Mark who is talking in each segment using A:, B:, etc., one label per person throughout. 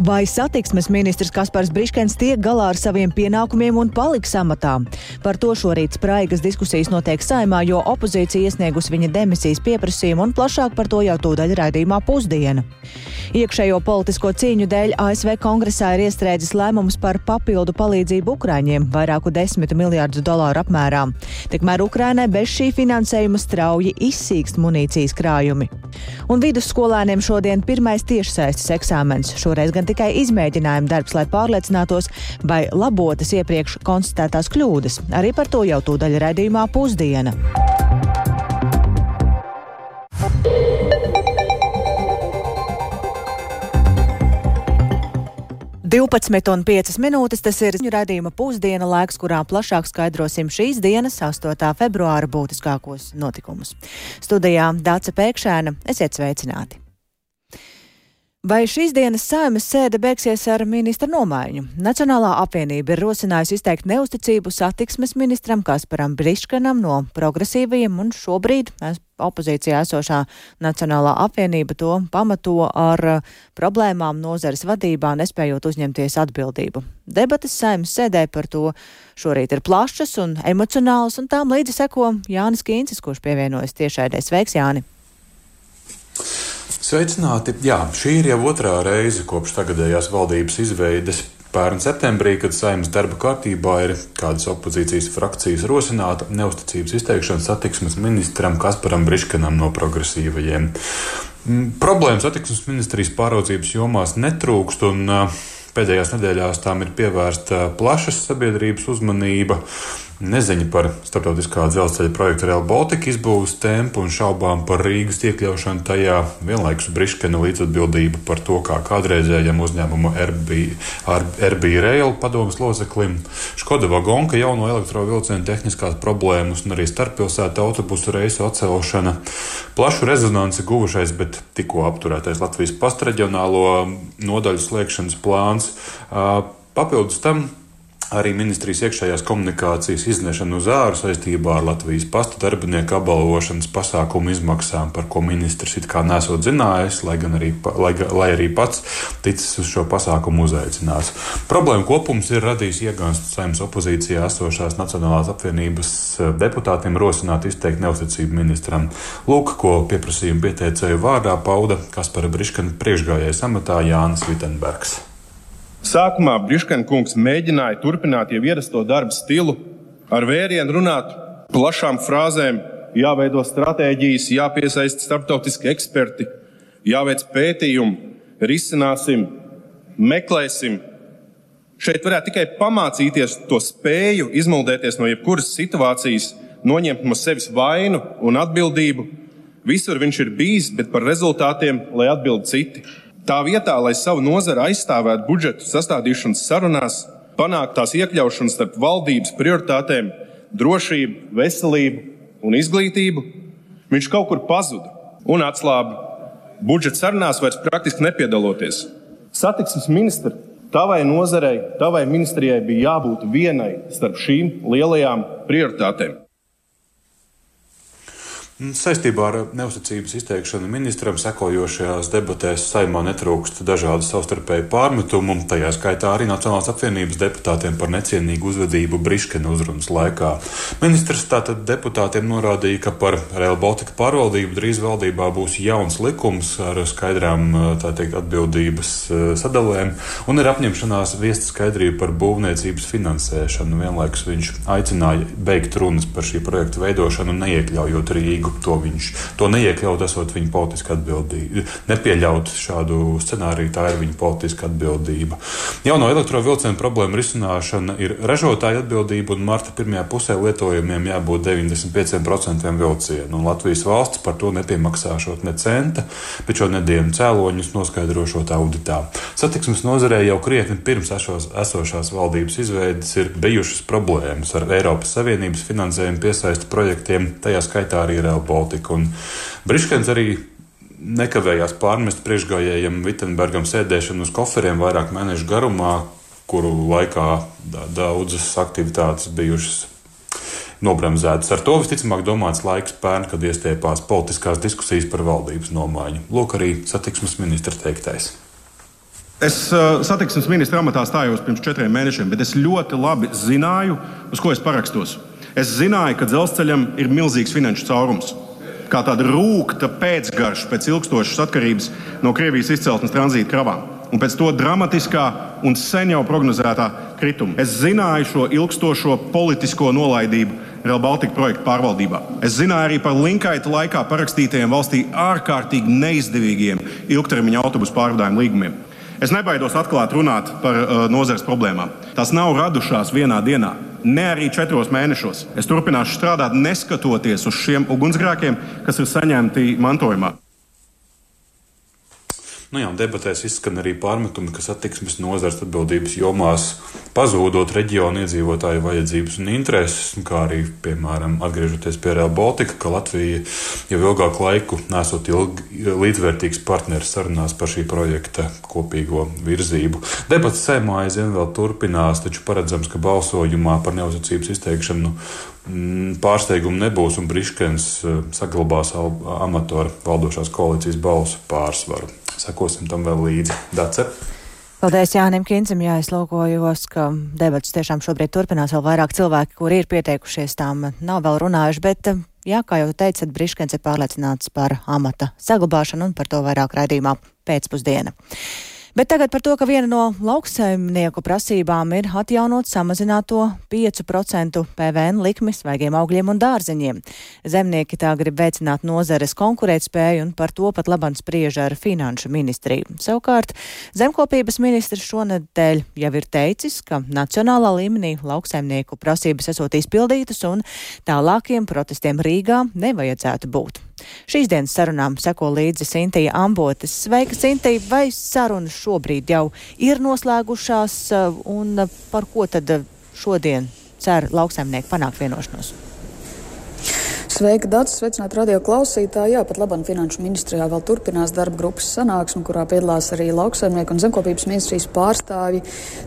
A: Vai satiksmes ministrs Kaspars Briškens tiek galā ar saviem pienākumiem un paliks amatā? Par to šorīt spraigas diskusijas notiek saimā, jo opozīcija iesniegus viņa demisijas pieprasījumu un plašāk par to jau tūdaļ raidījumā pusdiena. Iekšējo politisko cīņu dēļ ASV kongresā ir iestrēdzis lēmums par papildu palīdzību Ukraiņiem vairāku desmitu miljārdu dolāru apmērā. Tikmēr Ukrainai bez šī finansējuma strauji izsīkst munīcijas krājumi. Un vidusskolēniem šodien pirmais tiešsaistes eksāmens. Šoreiz gan tikai izmēģinājuma darbs, lai pārliecinātos, vai labotas iepriekš konstatētās kļūdas. Arī par to jau tūdaļ redzījumā pusdiena. 12,5 minūtes tas ir raidījuma pusdiena laiks, kurā plašāk skaidrosim šīs dienas, 8. februāra būtiskākos notikumus. Studijā Dāca Pēkšēna, esiet sveicināti! Vai šīs dienas saimas sēde beigsies ar ministra nomaiņu? Nacionālā apvienība ir rosinājusi izteikt neusticību satiksmes ministram Kasparam Briškanam no progresīvajiem, un šobrīd opozīcijā esošā Nacionālā apvienība to pamato ar problēmām nozares vadībā, nespējot uzņemties atbildību. Debates saimas sēdē par to šorīt ir plašas un emocionālas, un tām līdzi seko Jānis Kīncis, kurš pievienojas tiešaidē. Sveiks, Jāni!
B: Sveicināti! Jā, šī ir jau otrā reize kopš tagadējās valdības izveides. Pērn septembrī, kad saimnes darba kārtībā ir kādas opozīcijas frakcijas rosināta neusticības izteikšana satiksmes ministram Kasparam Briškanam no progresīvajiem. Mm, problēmas satiksmes ministrijas pāraudzības jomās netrūkst, un pēdējās nedēļās tām ir pievērsta plašas sabiedrības uzmanība. Neziņa par starptautiskā dzelzceļa projekta Real Baltica izbūves tempu un šaubām par Rīgas iekļaušanu tajā, vienlaikus Briškena līdzatbildība par to, kā kādreizējam uzņēmumu RB, RB Rail padomas loceklim, Škoda vagonka jauno elektrovilcienu tehniskās problēmas un arī starppilsētu autobusu reisu atcelšana, plašu rezonanci guvušais, bet tikko apturētais Latvijas pastraģionālo nodaļu slēgšanas plāns. Papildus tam Arī ministrijas iekšējās komunikācijas iznešana uz āru saistībā ar Latvijas pasta darbinieku apbalvošanas pasākumu izmaksām, par ko ministrs it kā nesot zinājis, lai, arī, lai, lai arī pats ticis uz šo pasākumu uzaicināts. Problēma kopums ir radījis iegānstu saimnes opozīcijā esošās Nacionālās apvienības eh, deputātiem rosināt izteikt neusticību ministram. Lūk, ko pieprasījumu pieteicēju vārdā pauda Kaspara Briškana priekšgājējais amatā Jānis Vitenbergs.
C: Sākumā Briškenkungs mēģināja turpināt jau ierasto darba stilu, ar vērienu runāt plašām frāzēm, jāveido stratēģijas, jāpiesaista starptautiski eksperti, jāveic pētījumi, risināsim, meklēsim. Šeit varētu tikai pamācīties to spēju izmuldēties no jebkuras situācijas, noņemt no sevis vainu un atbildību. Visur viņš ir bijis, bet par rezultātiem lai atbild citi. Tā vietā, lai savu nozari aizstāvētu budžetu sastādīšanas sarunās, panākt tās iekļaušanu starp valdības prioritātēm, drošību, veselību un izglītību, viņš kaut kur pazuda un atslāba. Budžeta sarunās vairs praktiski nepiedaloties. Satiksmes ministra, tavai nozarei, tavai ministrijai bija jābūt vienai starp šīm lielajām prioritātēm.
B: Saistībā ar neusticības izteikšanu ministram sekojošajās debatēs saimā netrūkst dažādu savstarpēju pārmetumu, tajā skaitā arī Nacionālās apvienības deputātiem par necienīgu uzvedību Briškena uzrunas laikā. Ministrs tātad deputātiem norādīja, ka par Real Baltica pārvaldību drīz valdībā būs jauns likums ar skaidrām teikt, atbildības sadalēm un ir apņemšanās viest skaidrību par būvniecības finansēšanu. Vienlaikus viņš aicināja beigt runas par šī projekta veidošanu, neiekļaujot Rīgu Rīgu. To viņš to neiekļaut, esot viņa politiska atbildība. Nepieļaut šādu scenāriju, tā ir viņa politiska atbildība. Jauno elektrovilcienu problēmu risināšana ir ražotāja atbildība, un marta pirmajā pusē lietojumiem jābūt 95% vilcienu. Un Latvijas valsts par to nepiemaksāšot ne centa, bet šo nedēļu cēloņus noskaidrošot auditā. Satiksmes nozarē jau krietni pirms esos, esošās valdības izveides ir bijušas problēmas ar Eiropas Savienības finansējumu piesaisti projektiem, tajā skaitā arī Rail Baltica. Un Briškens arī nekavējās pārmest priekšgājējiem Vitsenbergam sēdēšanu uz koferiem vairāk mēnešu garumā, kuru laikā daudzas aktivitātes bijušas nobremzētas. Ar to visticamāk domāts laiks pērn, kad iestiepās politiskās diskusijas par valdības nomaiņu. Lūk, arī satiksmes ministra teiktais.
C: Es uh, satiksmes ministra amatā stājos pirms četriem mēnešiem, bet es ļoti labi zināju, uz ko es parakstos. Es zināju, ka dzelzceļam ir milzīgs finanšu caurums. Kā tāda rūkta pēcgarša pēc ilgstošas atkarības no Krievijas izcelsmes tranzīta kravām un pēc to dramatiskā un sen jau prognozētā krituma. Es zināju šo ilgstošo politisko nolaidību Rail Baltica projekta pārvaldībā. Es zināju arī par Linkaita laikā parakstītajiem valstī ārkārtīgi neizdevīgiem ilgtermiņa autobusu pārvadājumu līgumiem. Es nebaidos atklāt runāt par uh, nozares problēmām. Tās nav radušās vienā dienā. Ne arī četros mēnešos. Es turpināšu strādāt, neskatoties uz šiem ugunsgrēkiem, kas ir saņemti mantojumā.
B: Nu jā, debatēs izskan arī pārmetumi, ka satiksmes nozares atbildības jomās pazūdot reģionu iedzīvotāju vajadzības un intereses, kā arī, piemēram, atgriežoties pie Real Baltica, ka Latvija jau ilgāku laiku nesot līdzvērtīgs partneris sarunās par šī projekta kopīgo virzību. Debats sēmā aizvien vēl turpinās, taču paredzams, ka balsojumā par neuzticības izteikšanu mm, pārsteigumu nebūs un Briškens eh, saglabās amatora valdošās koalīcijas balsu pārsvaru sekosim tam vēl līdzi. Dace.
A: Paldies Jānim Kincim, jā, es lūkojos, ka debats tiešām šobrīd turpinās vēl vairāk cilvēki, kuri ir pieteikušies, tām nav vēl runājuši, bet, jā, kā jau teicat, Briškens ir pārliecināts par amata saglabāšanu un par to vairāk raidījumā pēcpusdiena. Bet tagad par to, ka viena no lauksaimnieku prasībām ir atjaunot samazināto 5% PVN likmi svaigiem augļiem un dārzeņiem. Zemnieki tā grib veicināt nozares konkurētspēju un par to pat labam spriež ar finanšu ministriju. Savukārt zemkopības ministrs šonadēļ jau ir teicis, ka nacionālā līmenī lauksaimnieku prasības esot izpildītas un tālākiem protestiem Rīgā nevajadzētu būt. Šīs dienas sarunām seko līdzi Sintija Ambotes. Sveika, Sintija, vai sarunas šobrīd jau ir noslēgušās uh, un par ko tad šodien cer lauksaimnieki panākt vienošanos?
D: Sveika, Dārts! Sveicināt radio klausītāji! Jā, pat labam finanšu ministrijā vēl turpinās darba grupas sanāksme, kurā piedalās arī lauksaimnieku un zemkopības ministrijas pārstāvji.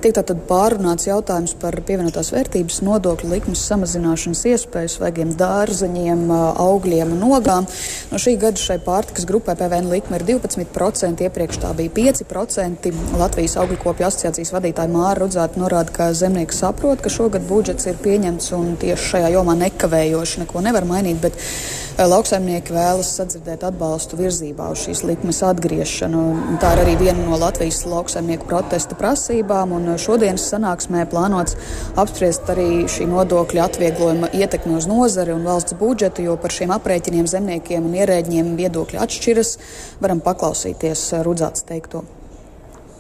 D: Tiek tātad pārunāts jautājums par pievienotās vērtības nodokļu likmes samazināšanas iespēju svaigiem dārzeņiem, augļiem un ogām. No šī gada šai pārtikas grupai PVN likme ir 12%, iepriekš tā bija 5%. Latvijas augļu kopju asociācijas vadītāja Māra Rudzāta norāda, ka zemnieki saprot, ka šogad budžets ir pieņemts un tieši šajā jomā nekavējoši neko nevar mainīt bet eh, lauksaimnieki vēlas sadzirdēt atbalstu virzībā uz šīs likmes atgriešanu. Tā ir arī viena no Latvijas lauksaimnieku protesta prasībām, un šodienas sanāksmē plānots apspriest arī šī nodokļa atvieglojuma ietekmi uz nozari un valsts budžetu, jo par šiem aprēķiniem zemniekiem un ierēģiem viedokļi atšķiras. Varam paklausīties Rudzāts teikto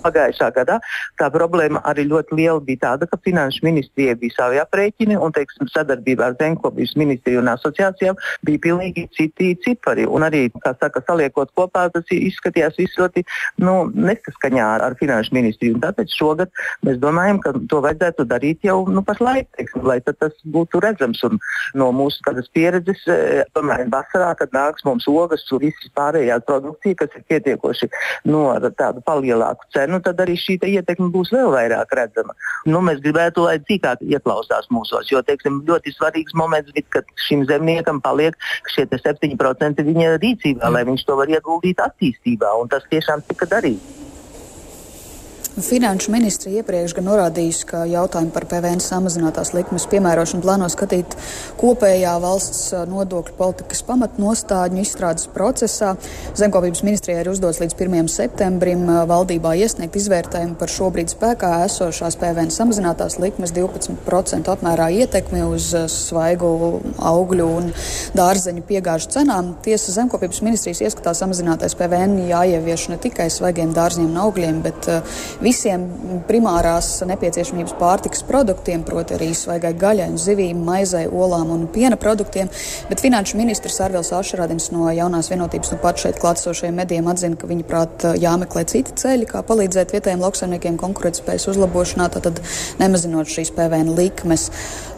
E: pagājušā gadā. Tā problēma arī ļoti liela bija tāda, ka Finanšu ministrijai bija savi aprēķini un teiksim, sadarbībā ar Zemkopības ministriju un asociācijām bija pilnīgi citi cipari. Un arī, kā saka, saliekot kopā, tas izskatījās viss ļoti nu, nesaskaņā ar, ar Finanšu ministriju. Un tāpēc šogad mēs domājam, ka to vajadzētu darīt jau nu, pašlaik, teiksim, lai tas būtu redzams. Un no mūsu pieredzes, e, tomēr vasarā, kad nāks mums ogas un viss pārējā produkcija, kas ir pietiekoši no nu, tādu palielāku cenu nu, tad arī šī ietekme būs vēl vairāk redzama. Nu, mēs gribētu, lai cīkāk ieklausās mūsos, jo teiksim, ļoti svarīgs moments ir, ka šim zemniekam paliek šie 7% viņa rīcībā, lai viņš to var ieguldīt attīstībā, un tas tiešām tika darīts.
D: Finanšu ministri iepriekš gan norādījusi, ka jautājumu par PVN samazinātās likmes piemērošanu plāno skatīt kopējā valsts nodokļu politikas pamatnostādņu izstrādes procesā. Zemkopības ministrijai ir uzdots līdz 1. septembrim valdībā iesniegt izvērtējumu par šobrīd spēkā esošās PVN samazinātās likmes 12% apmērā ietekmi uz svaigu augļu un dārzeņu piegāžu cenām. Tiesa Zemkopības ministrijas ieskatā samazinātais PVN jāievieš ne tikai svaigiem dārzņiem un augļiem, bet visiem primārās nepieciešamības pārtikas produktiem, proti arī svaigai gaļai, zivīm, maizei, olām un piena produktiem. Bet finanšu ministrs Arvils Ašarādins no jaunās vienotības nu pat šeit klātsošajiem medijiem atzina, ka viņa prāt jāmeklē citi ceļi, kā palīdzēt vietējiem lauksaimniekiem konkurētspējas uzlabošanā, tātad nemazinot šīs PVN likmes.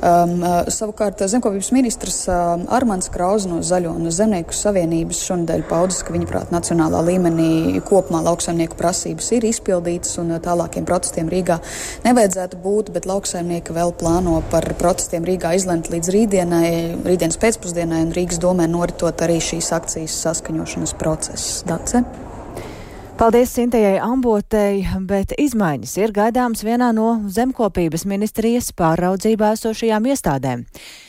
D: Um, savukārt zemkopības ministrs uh, Armāns Krauze no Zaļo un Zemnieku savienības šonadēļ paudis, ka viņa prāt nacionālā līmenī kopumā lauksaimnieku prasības ir izpildītas un tālākiem protestiem Rīgā nevajadzētu būt, bet lauksaimnieki vēl plāno par protestiem Rīgā izlemt līdz rītdienai, rītdienas pēcpusdienai, un Rīgas domē noritot arī šīs akcijas saskaņošanas process. Dace?
A: Paldies Sintējai Ambotei, bet izmaiņas ir gaidāmas vienā no zemkopības ministrijas pāraudzībā esošajām iestādēm.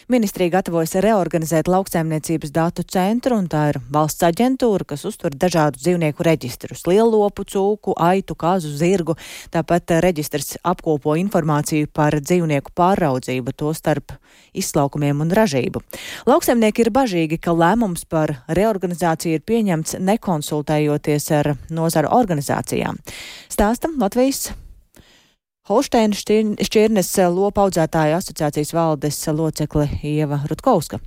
A: Ministrija gatavojas reorganizēt lauksaimniecības datu centru, un tā ir valsts aģentūra, kas uztur dažādu dzīvnieku reģistrus - lielopu, cūku, aitu, kazu, zirgu. Tāpat reģistrs apkopo informāciju par dzīvnieku pāraudzību, to starp izslaukumiem un ražību. Lauksaimnieki ir bažīgi, ka lēmums par reorganizāciju ir pieņemts nekonsultējoties ar nozaru organizācijām. Stāstam Latvijas Holšteina šķirnes lopa audzētāju asociācijas valdes locekle Ieva Rutkovska.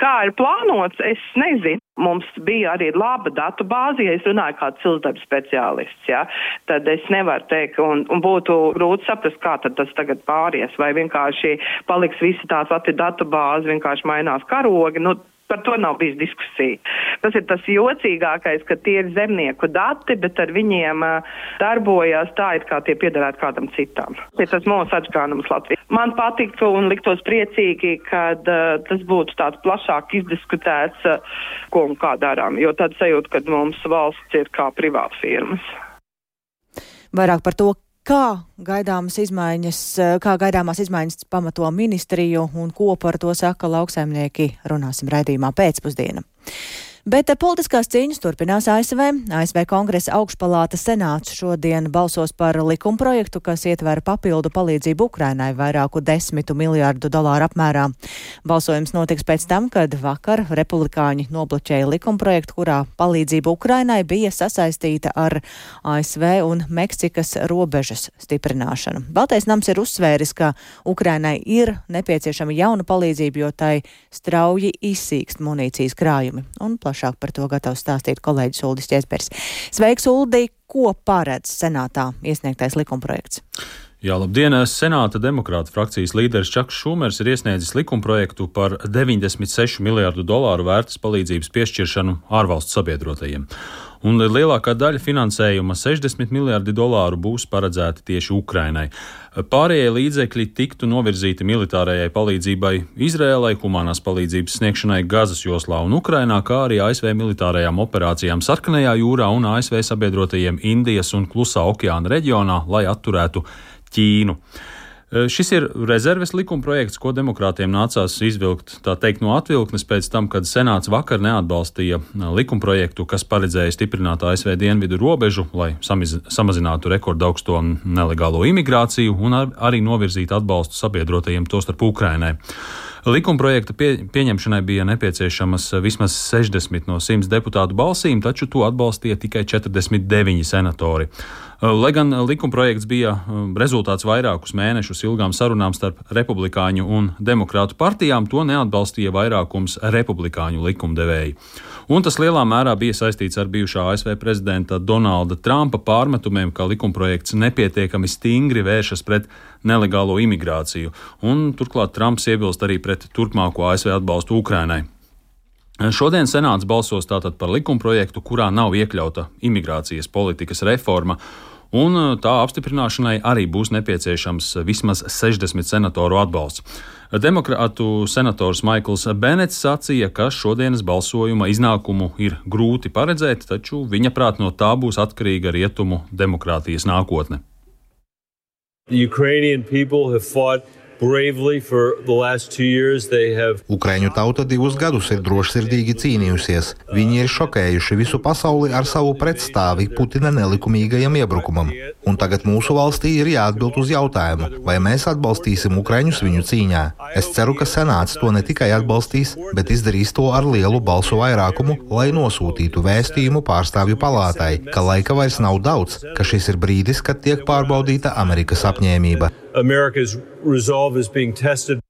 F: Kā ir plānots, es nezinu. Mums bija arī laba datu bāze, ja es runāju kā cilvēks speciālists, ja, tad es nevaru teikt, un, un būtu grūti saprast, kā tas tagad pāries, vai vienkārši paliks visi tās pati datu bāze, vienkārši mainās karogi. Nu, Par to nav bijis diskusija. Tas ir tas jocīgākais, ka tie ir zemnieku dati, bet ar viņiem darbojas tā, it kā tie piederētu kādam citam. Tas ir tas mūsu atgādinājums Latvijā. Man patiktu un liktos priecīgi, kad uh, tas būtu tāds plašāk izdiskutēts, uh, ko un kā darām, jo tad sajūta, ka mums valsts ir kā privāta firmas.
A: Vairāk par to, Kā gaidāmas izmaiņas, kā gaidāmās izmaiņas pamato ministriju un ko par to saka lauksaimnieki, runāsim raidījumā pēcpusdienā. Bet eh, politiskās cīņas turpinās ASV. ASV kongresa augšpalāta senāts šodien balsos par likumprojektu, kas ietver papildu palīdzību Ukrainai vairāku desmitu miljārdu dolāru apmērā. Balsojums notiks pēc tam, kad vakar republikāņi nobloķēja likumprojektu, kurā palīdzība Ukrainai bija sasaistīta ar ASV un Meksikas robežas stiprināšanu. Baltais nams ir uzsvēris, ka Ukrainai ir nepieciešama jauna palīdzība, jo tai strauji izsīkst munīcijas krājumi. Un plašāk par to gatavs stāstīt kolēģis Uldis Česbers. Sveiks, Uldi! Ko paredz senātā iesniegtais likumprojekts?
G: Jā, labdien! Senāta demokrāta frakcijas līderis Čaks Šumers ir iesniedzis likumprojektu par 96 miljārdu dolāru vērtas palīdzības piešķiršanu ārvalstu sabiedrotajiem un lielākā daļa finansējuma, 60 miljardi dolāru, būs paredzēti tieši Ukrainai. Pārējie līdzekļi tiktu novirzīti militārajai palīdzībai Izrēlai, humanās palīdzības sniegšanai Gazas joslā un Ukrainā, kā arī ASV militārajām operācijām Sarkanajā jūrā un ASV sabiedrotajiem Indijas un Klusā okeāna reģionā, lai atturētu Ķīnu. Eh, šis ir rezerves likumprojekts, ko demokrātiem nācās izvilkt teikt, no atvilknes pēc tam, kad Senāts vakar neatbalstīja likumprojektu, kas paredzēja stiprināt ASV dienvidu robežu, lai samiz, samazinātu rekordaugsto nelegālo imigrāciju un ar, arī novirzītu atbalstu sabiedrotajiem, tostarp Ukrainai. Likumprojekta pie, pieņemšanai bija nepieciešamas vismaz 60 no 100 deputātu balsīm, taču to atbalstīja tikai 49 senatori. Lai gan likumprojekts bija um, rezultāts vairākus mēnešus ilgām sarunām starp republikāņu un demokrātu partijām, to neatbalstīja vairākums republikāņu likumdevēji. Un tas lielā mērā bija saistīts ar bijušā ASV prezidenta Donalda Trumpa pārmetumiem, ka likumprojekts nepietiekami stingri vēršas pret nelegālo imigrāciju. Un, turklāt Trumps iebilst arī pret turpmāko ASV atbalstu Ukrainai. Šodien Senāts balsos tātad par likumprojektu, kurā nav iekļauta imigrācijas politikas reforma, un uh, tā apstiprināšanai arī būs nepieciešams vismaz 60 senatoru atbalsts. Demokrātu senators Maikls Benets sacīja, ka šodienas balsojuma iznākumu ir grūti paredzēt, taču viņa prāt no tā būs atkarīga rietumu demokrātijas nākotne. The Ukrainian people have fought
H: Ukraiņu tauta divus gadus ir drošsirdīgi cīnījusies. Viņi ir šokējuši visu pasauli ar savu pretstāvi Putina nelikumīgajam iebrukumam. Un tagad mūsu valstī ir jāatbild uz jautājumu, vai mēs atbalstīsim Ukraiņus viņu cīņā. Es ceru, ka Senāts to ne tikai atbalstīs, bet izdarīs to ar lielu balsu vairākumu, lai nosūtītu vēstījumu pārstāvju palātai, ka laika vairs nav daudz, ka šis ir brīdis, kad tiek pārbaudīta Amerikas apņēmība. America's resolve is being tested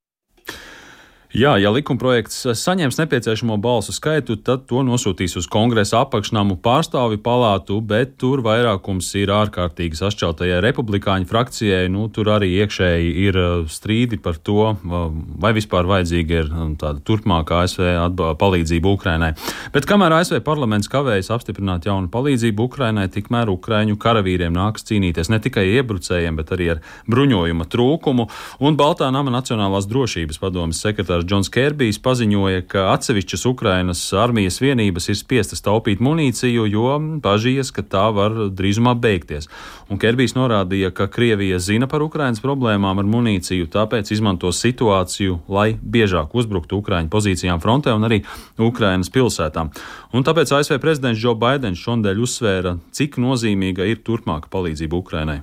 G: Jā, ja likumprojekts saņems nepieciešamo balsu skaitu, tad to nosūtīs uz kongresa apakšnamu pārstāvi palātu, bet tur vairākums ir ārkārtīgi sašķeltajai republikāņu frakcijai. Nu, tur arī iekšēji ir uh, strīdi par to, vai vispār vajadzīga ir um, tāda turpmākā ASV palīdzība Ukrainai. Bet kamēr ASV parlaments kavējas apstiprināt jaunu palīdzību Ukrainai, tikmēr Ukraiņu karavīriem nāks cīnīties ne tikai iebrucējiem, bet arī ar bruņojuma trūkumu. Un Baltā nama Nacionālās drošības padomas sekretārs sekretārs Džons Kērbijs paziņoja, ka atsevišķas Ukrainas armijas vienības ir spiestas taupīt munīciju, jo bažījies, ka tā var drīzumā beigties. Un Kērbijs norādīja, ka Krievija zina par Ukrainas problēmām ar munīciju, tāpēc izmanto situāciju, lai biežāk uzbruktu Ukraiņu pozīcijām frontē un arī Ukrainas pilsētām. Un tāpēc ASV prezidents Joe Bidenis šodien uzsvēra, cik nozīmīga ir turpmāka palīdzība Ukrainai.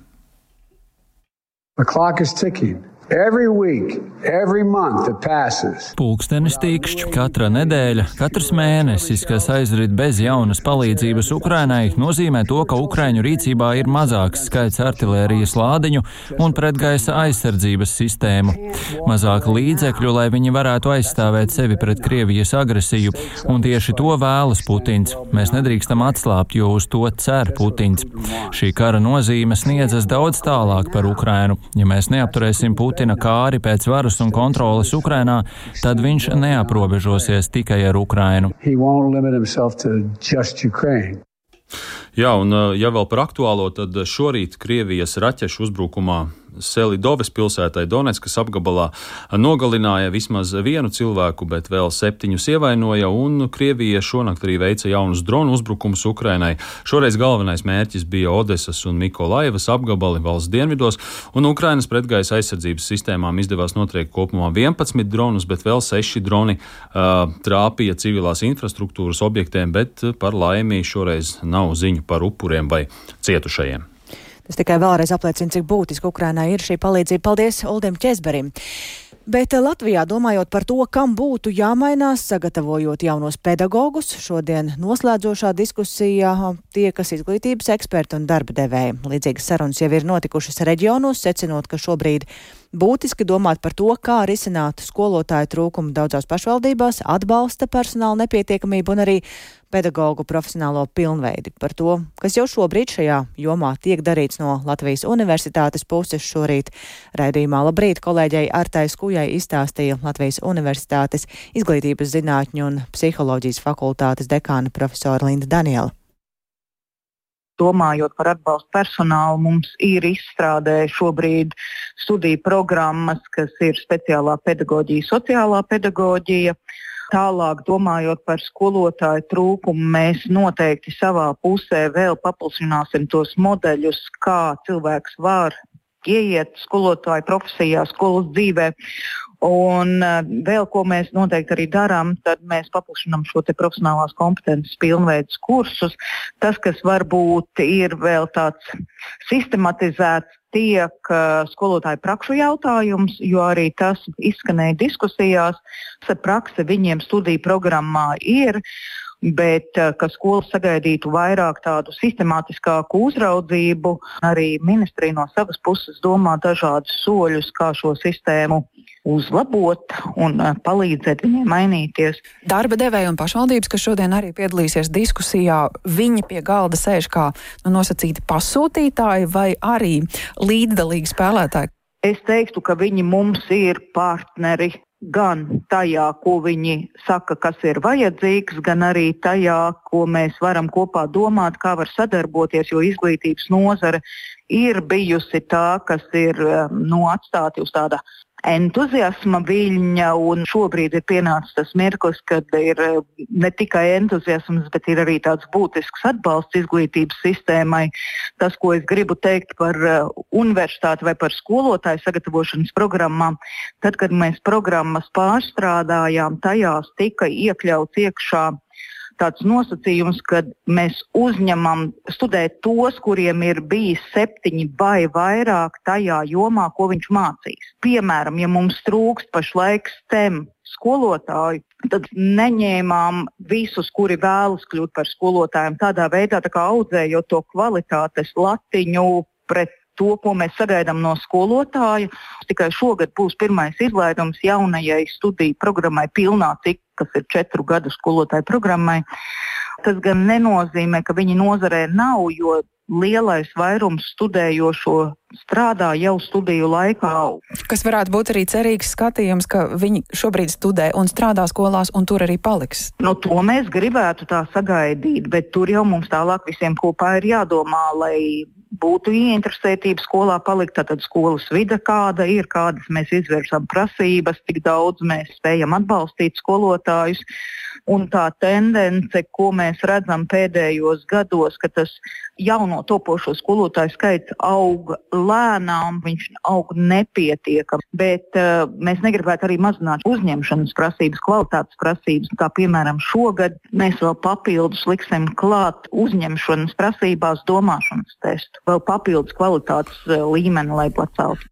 I: The clock is ticking. Every week, every month that passes.
J: Pūkstenis tīkšķi, katra nedēļa, katrs mēnesis, kas aizrit bez jaunas palīdzības Ukrainai, nozīmē to, ka Ukraiņu rīcībā ir mazāks skaits artilērijas lādiņu un pretgaisa aizsardzības sistēmu, mazāk līdzekļu, lai viņi varētu aizstāvēt sevi pret Krievijas agresiju, un tieši to vēlas Putins. Mēs nedrīkstam atslābt, jo uz to cer Putins. Šī kara nozīme sniedzas daudz tālāk par Ukrainu. Ja mēs neapturēsim Putinu, Putina kāri pēc varas un kontroles Ukrainā, tad viņš neaprobežosies tikai ar Ukrainu.
G: Jā, un ja vēl par aktuālo, tad šorīt Krievijas raķešu uzbrukumā Selidoves pilsētai Donetskas apgabalā nogalināja vismaz vienu cilvēku, bet vēl septiņus ievainoja, un Krievija šonakt arī veica jaunus dronu uzbrukumus Ukrainai. Šoreiz galvenais mērķis bija Odesas un Mikolaivas apgabali valsts dienvidos, un Ukrainas pretgaisa aizsardzības sistēmām izdevās notriekt kopumā 11 dronus, bet vēl 6 droni uh, trāpīja civilās infrastruktūras objektiem, bet par laimi šoreiz nav ziņu par upuriem vai cietušajiem.
A: Tas tikai vēlreiz apliecina, cik būtiski Ukrainai ir šī palīdzība. Paldies Uldim Česberim! Bet eh, Latvijā, domājot par to, kam būtu jāmainās, sagatavojot jaunos pedagogus, šodien noslēdzošā diskusijā tiekas izglītības eksperti un darba devēji. Līdzīgas sarunas jau ir notikušas reģionos, secinot, ka šobrīd būtiski domāt par to, kā risināt skolotāju trūkumu daudzās pašvaldībās, atbalsta personāla nepietiekamību un arī pedagoģu profesionālo pilnveidi. Par to, kas jau šobrīd šajā jomā tiek darīts no Latvijas universitātes puses šorīt raidījumā. Labrīt, kolēģei Artai Skujai izstāstīja Latvijas universitātes izglītības zinātņu un psiholoģijas fakultātes dekāna profesora Linda Daniela
E: domājot par atbalstu personālu, mums ir izstrādē šobrīd studiju programmas, kas ir speciālā pedagoģija, sociālā pedagoģija. Tālāk, domājot par skolotāju trūkumu, mēs noteikti savā pusē vēl paplašināsim tos modeļus, kā cilvēks var ieiet skolotāju profesijā, skolas dzīvē. Un uh, vēl ko mēs noteikti arī darām, tad mēs paplašinām šo profesionālās kompetences pilnveidus kursus. Tas, kas varbūt ir vēl tāds sistematizēts, tiek uh, skolotāju prakšu jautājums, jo arī tas izskanēja diskusijās. Prakse viņiem studiju programmā ir bet eh, ka skola sagaidītu vairāk tādu sistemātiskāku uzraudzību. Arī ministrija no savas puses domā dažādus soļus, kā šo sistēmu uzlabot un eh, palīdzēt viņiem mainīties.
K: Darba devēja un pašvaldības, kas šodien arī piedalīsies diskusijā, viņi pie galda sēž kā nu, nosacīti pasūtītāji vai arī līdzdalīgi spēlētāji.
E: Es teiktu, ka viņi mums ir partneri gan tajā, ko viņi saka, kas ir vajadzīgs, gan arī tajā, ko mēs varam kopā domāt, kā var sadarboties, jo izglītības nozare ir bijusi tā, kas ir nu, atstāta uz tāda entuziasma viļņa, un šobrīd ir pienācis tas mirklis, kad ir eh, ne tikai entuziasms, bet ir arī tāds būtisks atbalsts izglītības sistēmai. Tas, ko es gribu teikt par uh, universitāti vai par skolotāju sagatavošanas programmām, tad, kad mēs programmas pārstrādājām, tajās tika iekļauts iekšā tāds nosacījums, ka mēs uzņemam studēt tos, kuriem ir bijis septiņi vai vairāk tajā jomā, ko viņš mācīs. Piemēram, ja mums trūkst pašlaik STEM skolotāju, tad neņēmām visus, kuri vēlas kļūt par skolotājiem. Tādā veidā tā audzējot to kvalitātes latiņu pret to, ko mēs sagaidām no skolotāja. Tikai šogad būs pirmais izlaidums jaunajai studiju programmai pilnā cik, kas ir četru gadu skolotāju programmai. Tas gan nenozīmē, ka viņi nozarē nav, jo lielais vairums studējošo strādā jau studiju laikā.
K: Kas varētu būt arī cerīgs skatījums, ka viņi šobrīd studē un strādā skolās un tur arī paliks?
E: No nu, to mēs gribētu tā sagaidīt, bet tur jau mums tālāk visiem kopā ir jādomā, lai būtu ieinteresētība skolā palikt, tad skolas vide kāda ir, kādas mēs izvirzām prasības, cik daudz mēs spējam atbalstīt skolotājus. Un tā tendence, ko mēs redzam pēdējos gados, ka tas jauno topošo skolotāju skaits aug lēnām, viņš aug nepietiekami. Bet uh, mēs negribētu arī mazināt uzņemšanas prasības, kvalitātes prasības. Kā piemēram šogad mēs vēl papildus liksim klāt uzņemšanas prasībās domāšanas testu, vēl papildus kvalitātes uh, līmeni, lai paceltu.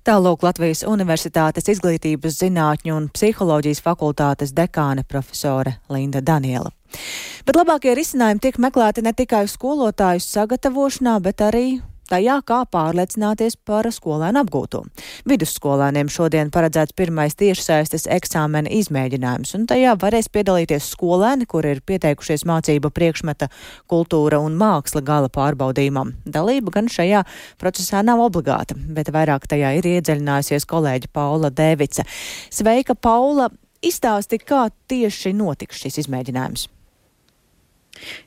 A: Tālūk Latvijas Universitātes izglītības zinātņu un psiholoģijas fakultātes dekāne profesore Linda Daniela. Bet labākie risinājumi tiek meklēti ne tikai skolotāju sagatavošanā, bet arī tajā, kā pārliecināties par skolēnu apgūto. Vidusskolēniem šodien paredzēts pirmais tiešsaistes eksāmena izmēģinājums, un tajā varēs piedalīties skolēni, kuri ir pieteikušies mācību priekšmeta kultūra un māksla gala pārbaudījumam. Dalība gan šajā procesā nav obligāta, bet vairāk tajā ir iedziļinājusies kolēģi Paula Devica. Sveika, Paula! Izstāsti, kā tieši notiks šis izmēģinājums.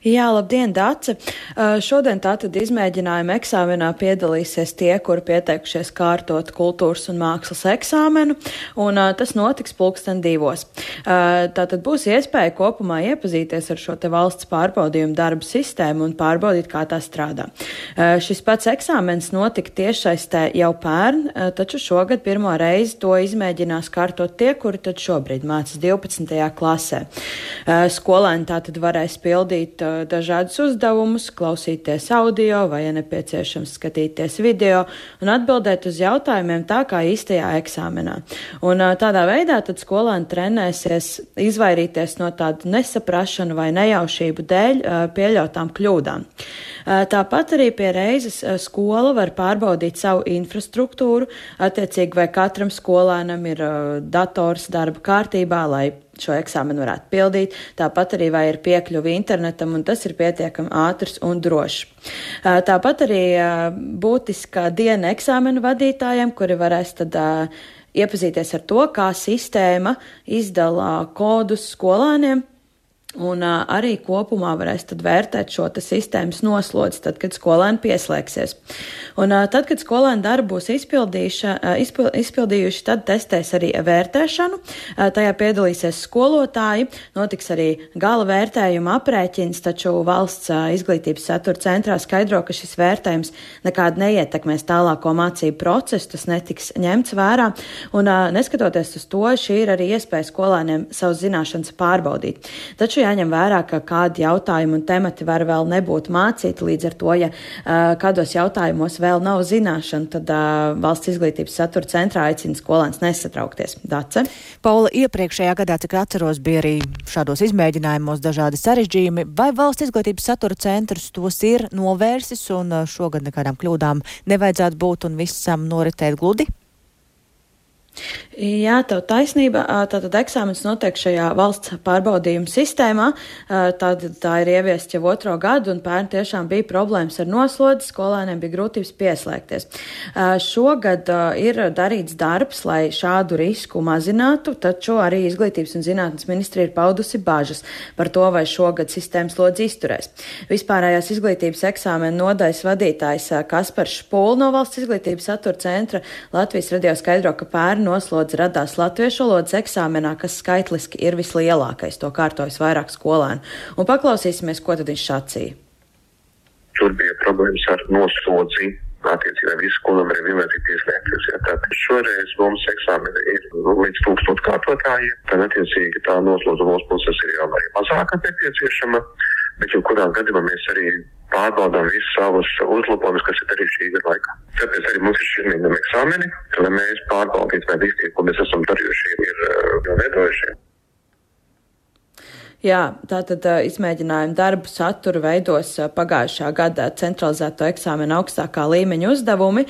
L: Jā, labdien, Dāce! Uh, šodien tātad izmēģinājuma eksāmenā piedalīsies tie, kuri pieteikušies kārtot kultūras un mākslas eksāmenu, un uh, tas notiks pulksten divos. Uh, tātad būs iespēja kopumā iepazīties ar šo te valsts pārbaudījumu darbu sistēmu un pārbaudīt, kā tā strādā. Šis pats eksāmens notika tiešsaistē jau pērn, taču šogad pirmo reizi to izmēģinās kārtot tie, kuri tad šobrīd mācas 12. klasē. Skolēni tātad varēs pildīt darīt dažādus uzdevumus, klausīties audio vai, ja nepieciešams, skatīties video un atbildēt uz jautājumiem tā kā īstajā eksāmenā. Un tādā veidā tad skolēni trenēsies izvairīties no tādu nesaprašanu vai nejaušību dēļ pieļautām kļūdām. Tāpat arī pie reizes skola var pārbaudīt savu infrastruktūru, attiecīgi vai katram skolēnam ir dators darba kārtībā, lai šo eksāmenu varētu pildīt. Tāpat arī vai ir piekļuvi internetam, un tas ir pietiekami ātrs un drošs. Tāpat arī būtiska diena eksāmenu vadītājiem, kuri varēs tad iepazīties ar to, kā sistēma izdala kodus skolēniem Un uh, arī kopumā varēs vērtēt šo sistēmas noslodzi, tad, kad skolēni pieslēgsies. Un, uh, tad, kad skolēni darbu būs uh, izpil, izpildījuši, tad testēs arī vērtēšanu. Uh, tajā piedalīsies skolotāji, notiks arī gala vērtējuma aprēķins, taču valsts uh, izglītības satura centrā skaidro, ka šis vērtējums nekādi neietekmēs tālāko mācību procesu, tas netiks ņemts vērā. Un, uh, neskatoties uz to, šī ir arī iespēja skolēniem savus zināšanas pārbaudīt. Taču jāņem vērā, ka kādi jautājumi un temati var vēl nebūt mācīti. Līdz ar to, ja kādos jautājumos vēl nav zināšana, tad valsts izglītības satura centrā aicina skolēns nesatraukties. Dace?
A: Paula, iepriekšējā gadā, cik atceros, bija arī šādos izmēģinājumos dažādi sarežģījumi. Vai valsts izglītības satura centrs tos ir novērsis un šogad nekādām kļūdām nevajadzētu būt un visam noritēt gludi?
L: Jā, tev taisnība. Tātad eksāmenis notiek šajā valsts pārbaudījuma sistēmā. Tad tā ir ieviesta jau otro gadu, un pērn tiešām bija problēmas ar noslodzi, skolēniem bija grūtības pieslēgties. Šogad ir darīts darbs, lai šādu risku mazinātu, taču arī Izglītības un zinātnes ministrija ir paudusi bažas par to, vai šogad sistēmas lodzi izturēs. Vispārējās izglītības eksāmena nodaļas vadītājs Kaspars Špūl no valsts izglītības satura centra Latvijas radio skaidro, ka pērn noslodze radās latviešu valodas eksāmenā, kas skaitliski ir vislielākais, to kārtojas vairāk skolēnu. Un paklausīsimies, ko tad viņš sacīja.
M: Tur bija problēmas ar noslodzi. Attiecībā visi skolām ir vienlaicīgi pieslēgties. Ja. Tātad šoreiz mums eksāmeni ir nu, līdz tūkstoš kārtotājiem. Tad, attiecīgi, tā noslodze mūsu puses ir jau arī mazāka nepieciešama. Bet, jebkurā gadījumā mēs arī pārbaudām visus savus uzlabojumus, kas ir darīti šī gada laikā. Tāpēc arī mums ir šī mēģinājuma eksāmeni, lai mēs pārbaudītu, vai visi ko mēs esam darījuši, ir uh, veidojuši.
L: Jā, tātad izmēģinājumu darbu saturu veidos pagājušā gada centralizēto eksāmenu augstākā līmeņa uzdevumi,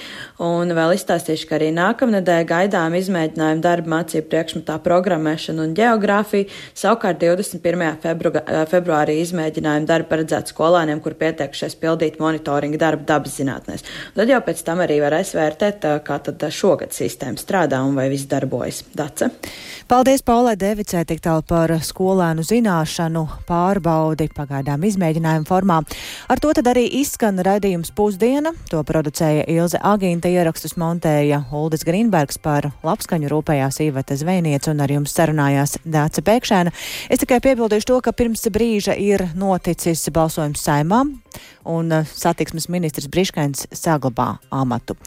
L: un vēl izstāstīšu, ka arī nākamnedēļ gaidām izmēģinājumu darbu mācību priekšmetā programmēšanu un geogrāfiju, savukārt 21. Febru, februārī izmēģinājumu darbu paredzēt skolāniem, kur pieteikušies pildīt monitoringa darbu dabas zinātnēs. Tad jau pēc tam arī varēs vērtēt, kā tad šogad sistēma strādā un vai viss darbojas. Dace.
A: Paldies Paulai Devicē tik tālu par skolēnu zinātnēm runāšanu pārbaudi pagaidām izmēģinājumu formā. Ar to tad arī izskan raidījums pusdiena. To producēja Ilze Agīnta, ierakstus montēja Uldis Grīnbergs par labskaņu rūpējās Īveta Zvejniec un ar jums sarunājās Dāca Pēkšēna. Es tikai piebildīšu to, ka pirms brīža ir noticis balsojums saimā un satiksmes ministrs Briškens saglabā amatu.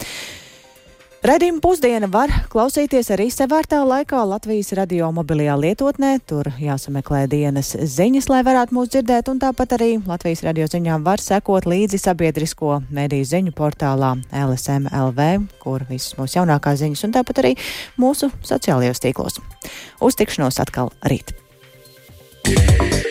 A: Redījuma pusdiena var klausīties arī sevērtā laikā Latvijas radio mobilajā lietotnē. Tur jāsameklē dienas ziņas, lai varētu mūs dzirdēt, un tāpat arī Latvijas radio ziņām var sekot līdzi sabiedrisko mediju ziņu portālā LSMLV, kur visas mūsu jaunākās ziņas, un tāpat arī mūsu sociālajos tīklos. Uz tikšanos atkal rīt! Yeah.